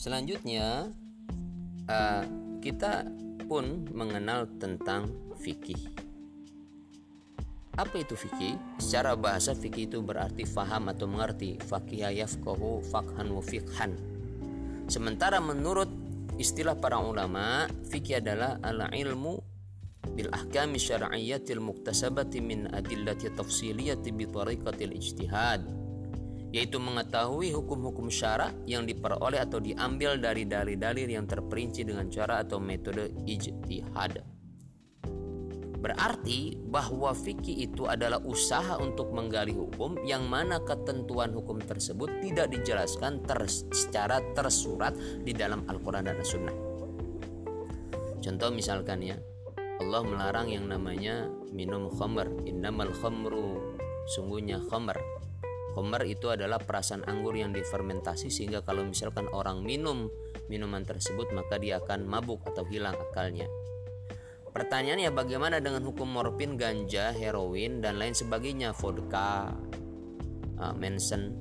Selanjutnya uh, kita pun mengenal tentang fikih. Apa itu fikih? Secara bahasa fikih itu berarti faham atau mengerti. Fakih yafqahu fakhan wa fikhan. Sementara menurut istilah para ulama, fikih adalah al ilmu bil ahkami syar'iyyatil muktasabati min adillati tafsiliyati bi tariqatil ijtihad yaitu mengetahui hukum-hukum syara yang diperoleh atau diambil dari dalil-dalil yang terperinci dengan cara atau metode ijtihad. Berarti bahwa fikih itu adalah usaha untuk menggali hukum yang mana ketentuan hukum tersebut tidak dijelaskan ter secara tersurat di dalam Al-Quran dan As-Sunnah. Contoh misalkan ya, Allah melarang yang namanya minum khamr, innamal khamru, sungguhnya khamr Homer itu adalah perasan anggur yang difermentasi sehingga kalau misalkan orang minum minuman tersebut maka dia akan mabuk atau hilang akalnya. Pertanyaannya bagaimana dengan hukum morfin, ganja, heroin dan lain sebagainya, vodka, uh, mensen.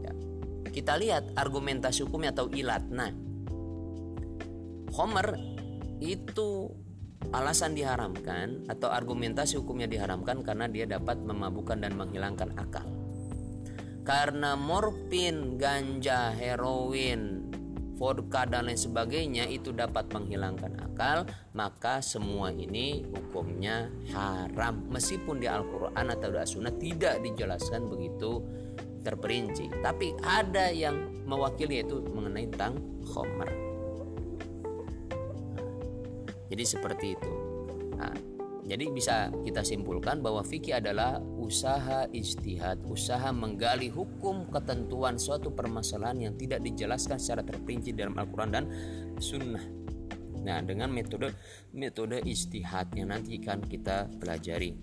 Ya. Kita lihat argumentasi hukumnya atau ilat. Nah, Homer itu alasan diharamkan atau argumentasi hukumnya diharamkan karena dia dapat memabukkan dan menghilangkan akal. Karena morfin, ganja, heroin, vodka dan lain sebagainya itu dapat menghilangkan akal, maka semua ini hukumnya haram meskipun di Al-Qur'an atau di Sunnah tidak dijelaskan begitu terperinci. Tapi ada yang mewakili itu mengenai tentang khomer. Jadi seperti itu. Nah, jadi bisa kita simpulkan bahwa fikih adalah usaha ijtihad, usaha menggali hukum ketentuan suatu permasalahan yang tidak dijelaskan secara terperinci dalam Al-Quran dan Sunnah. Nah, dengan metode metode ijtihad yang nanti akan kita pelajari.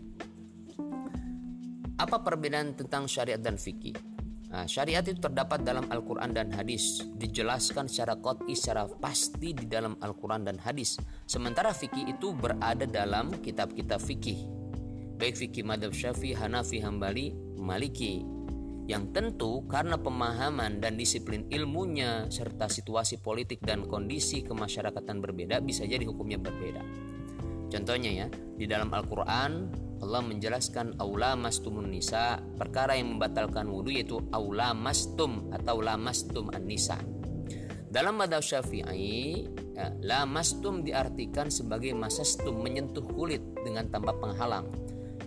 Apa perbedaan tentang syariat dan fikih? Nah, syariat itu terdapat dalam Al-Quran dan hadis, dijelaskan secara kot'i secara pasti di dalam Al-Quran dan hadis. Sementara fikih itu berada dalam kitab-kitab fikih, baik fikih madhab syafi'i, hanafi, hambali, maliki. Yang tentu karena pemahaman dan disiplin ilmunya serta situasi politik dan kondisi kemasyarakatan berbeda bisa jadi hukumnya berbeda. Contohnya ya, di dalam Al-Quran Allah menjelaskan aula mastumun nisa. Perkara yang membatalkan wudhu yaitu aula mastum atau lamastum an-nisa. Dalam madhab syafi'i ya, lamastum diartikan sebagai masastum menyentuh kulit dengan tanpa penghalang.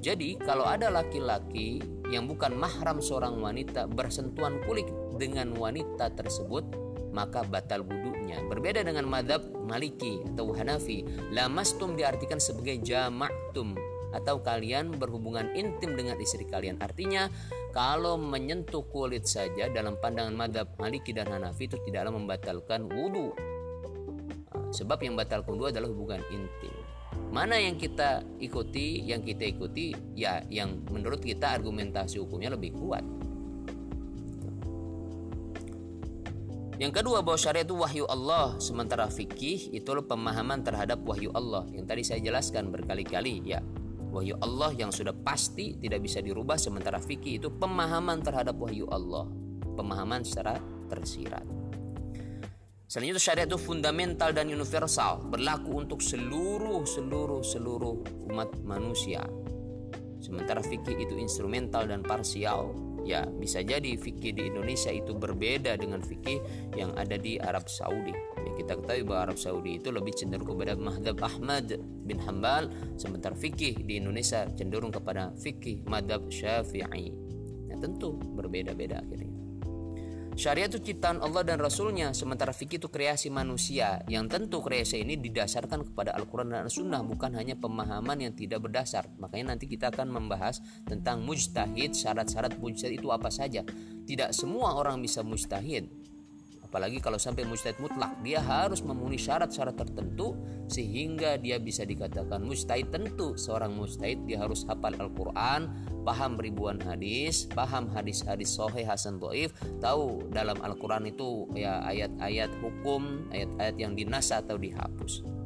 Jadi kalau ada laki-laki yang bukan mahram seorang wanita bersentuhan kulit dengan wanita tersebut maka batal wudhunya. Berbeda dengan madhab maliki atau hanafi, lamastum diartikan sebagai jama'tum atau kalian berhubungan intim dengan istri kalian. Artinya, kalau menyentuh kulit saja dalam pandangan madhab Maliki dan Hanafi itu tidaklah membatalkan wudhu. Nah, sebab yang batal wudhu adalah hubungan intim. Mana yang kita ikuti? Yang kita ikuti ya yang menurut kita argumentasi hukumnya lebih kuat. Yang kedua bahwa syariat itu wahyu Allah Sementara fikih itu pemahaman terhadap wahyu Allah Yang tadi saya jelaskan berkali-kali ya wahyu Allah yang sudah pasti tidak bisa dirubah sementara fikih itu pemahaman terhadap wahyu Allah pemahaman secara tersirat Selanjutnya syariat itu fundamental dan universal berlaku untuk seluruh seluruh seluruh umat manusia. Sementara fikih itu instrumental dan parsial. Ya, bisa jadi fikih di Indonesia itu berbeda dengan fikih yang ada di Arab Saudi. Ya, kita ketahui bahwa Arab Saudi itu lebih cenderung kepada Madhab Ahmad bin Hambal sementara fikih di Indonesia cenderung kepada fikih madhab syafi'i ya tentu berbeda-beda akhirnya Syariat itu ciptaan Allah dan Rasulnya Sementara fikih itu kreasi manusia. Yang tentu kreasi ini didasarkan kepada Al-Quran dan Al-Sunnah Bukan hanya pemahaman yang tidak berdasar. Makanya nanti kita akan membahas tentang mujtahid Syarat-syarat mujtahid itu apa saja. Tidak semua orang bisa mujtahid Apalagi kalau sampai mujtahid mutlak, dia harus memenuhi syarat-syarat tertentu sehingga dia bisa dikatakan mujtahid tentu. Seorang mujtahid dia harus hafal Al-Qur'an, paham ribuan hadis, paham hadis-hadis sahih hasan dhaif, tahu dalam Al-Qur'an itu ya ayat-ayat hukum, ayat-ayat yang dinasa atau dihapus.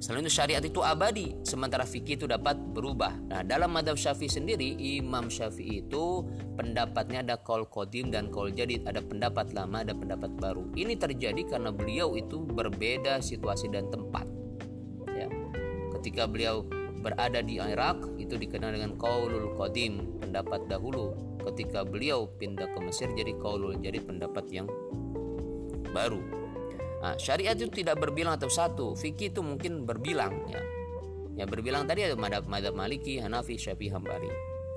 Selain itu syariat itu abadi, sementara fikih itu dapat berubah. Nah, dalam madhab syafi'i sendiri, Imam Syafi'i itu pendapatnya ada kol kodim dan kol jadid, ada pendapat lama, ada pendapat baru. Ini terjadi karena beliau itu berbeda situasi dan tempat. Ya. Ketika beliau berada di Irak, itu dikenal dengan kaulul kodim, pendapat dahulu. Ketika beliau pindah ke Mesir, jadi kaulul jadid, pendapat yang baru. Nah, syariat itu tidak berbilang atau satu, fikih itu mungkin berbilang ya. Ya berbilang tadi ada madhab, madhab Maliki, Hanafi, Syafi'i, Hambari.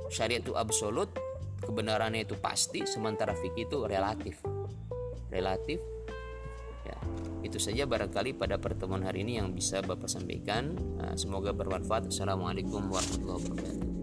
Syariat itu absolut, kebenarannya itu pasti, sementara fikih itu relatif. Relatif. Ya, itu saja barangkali pada pertemuan hari ini yang bisa Bapak sampaikan. Nah, semoga bermanfaat. Assalamualaikum warahmatullahi wabarakatuh.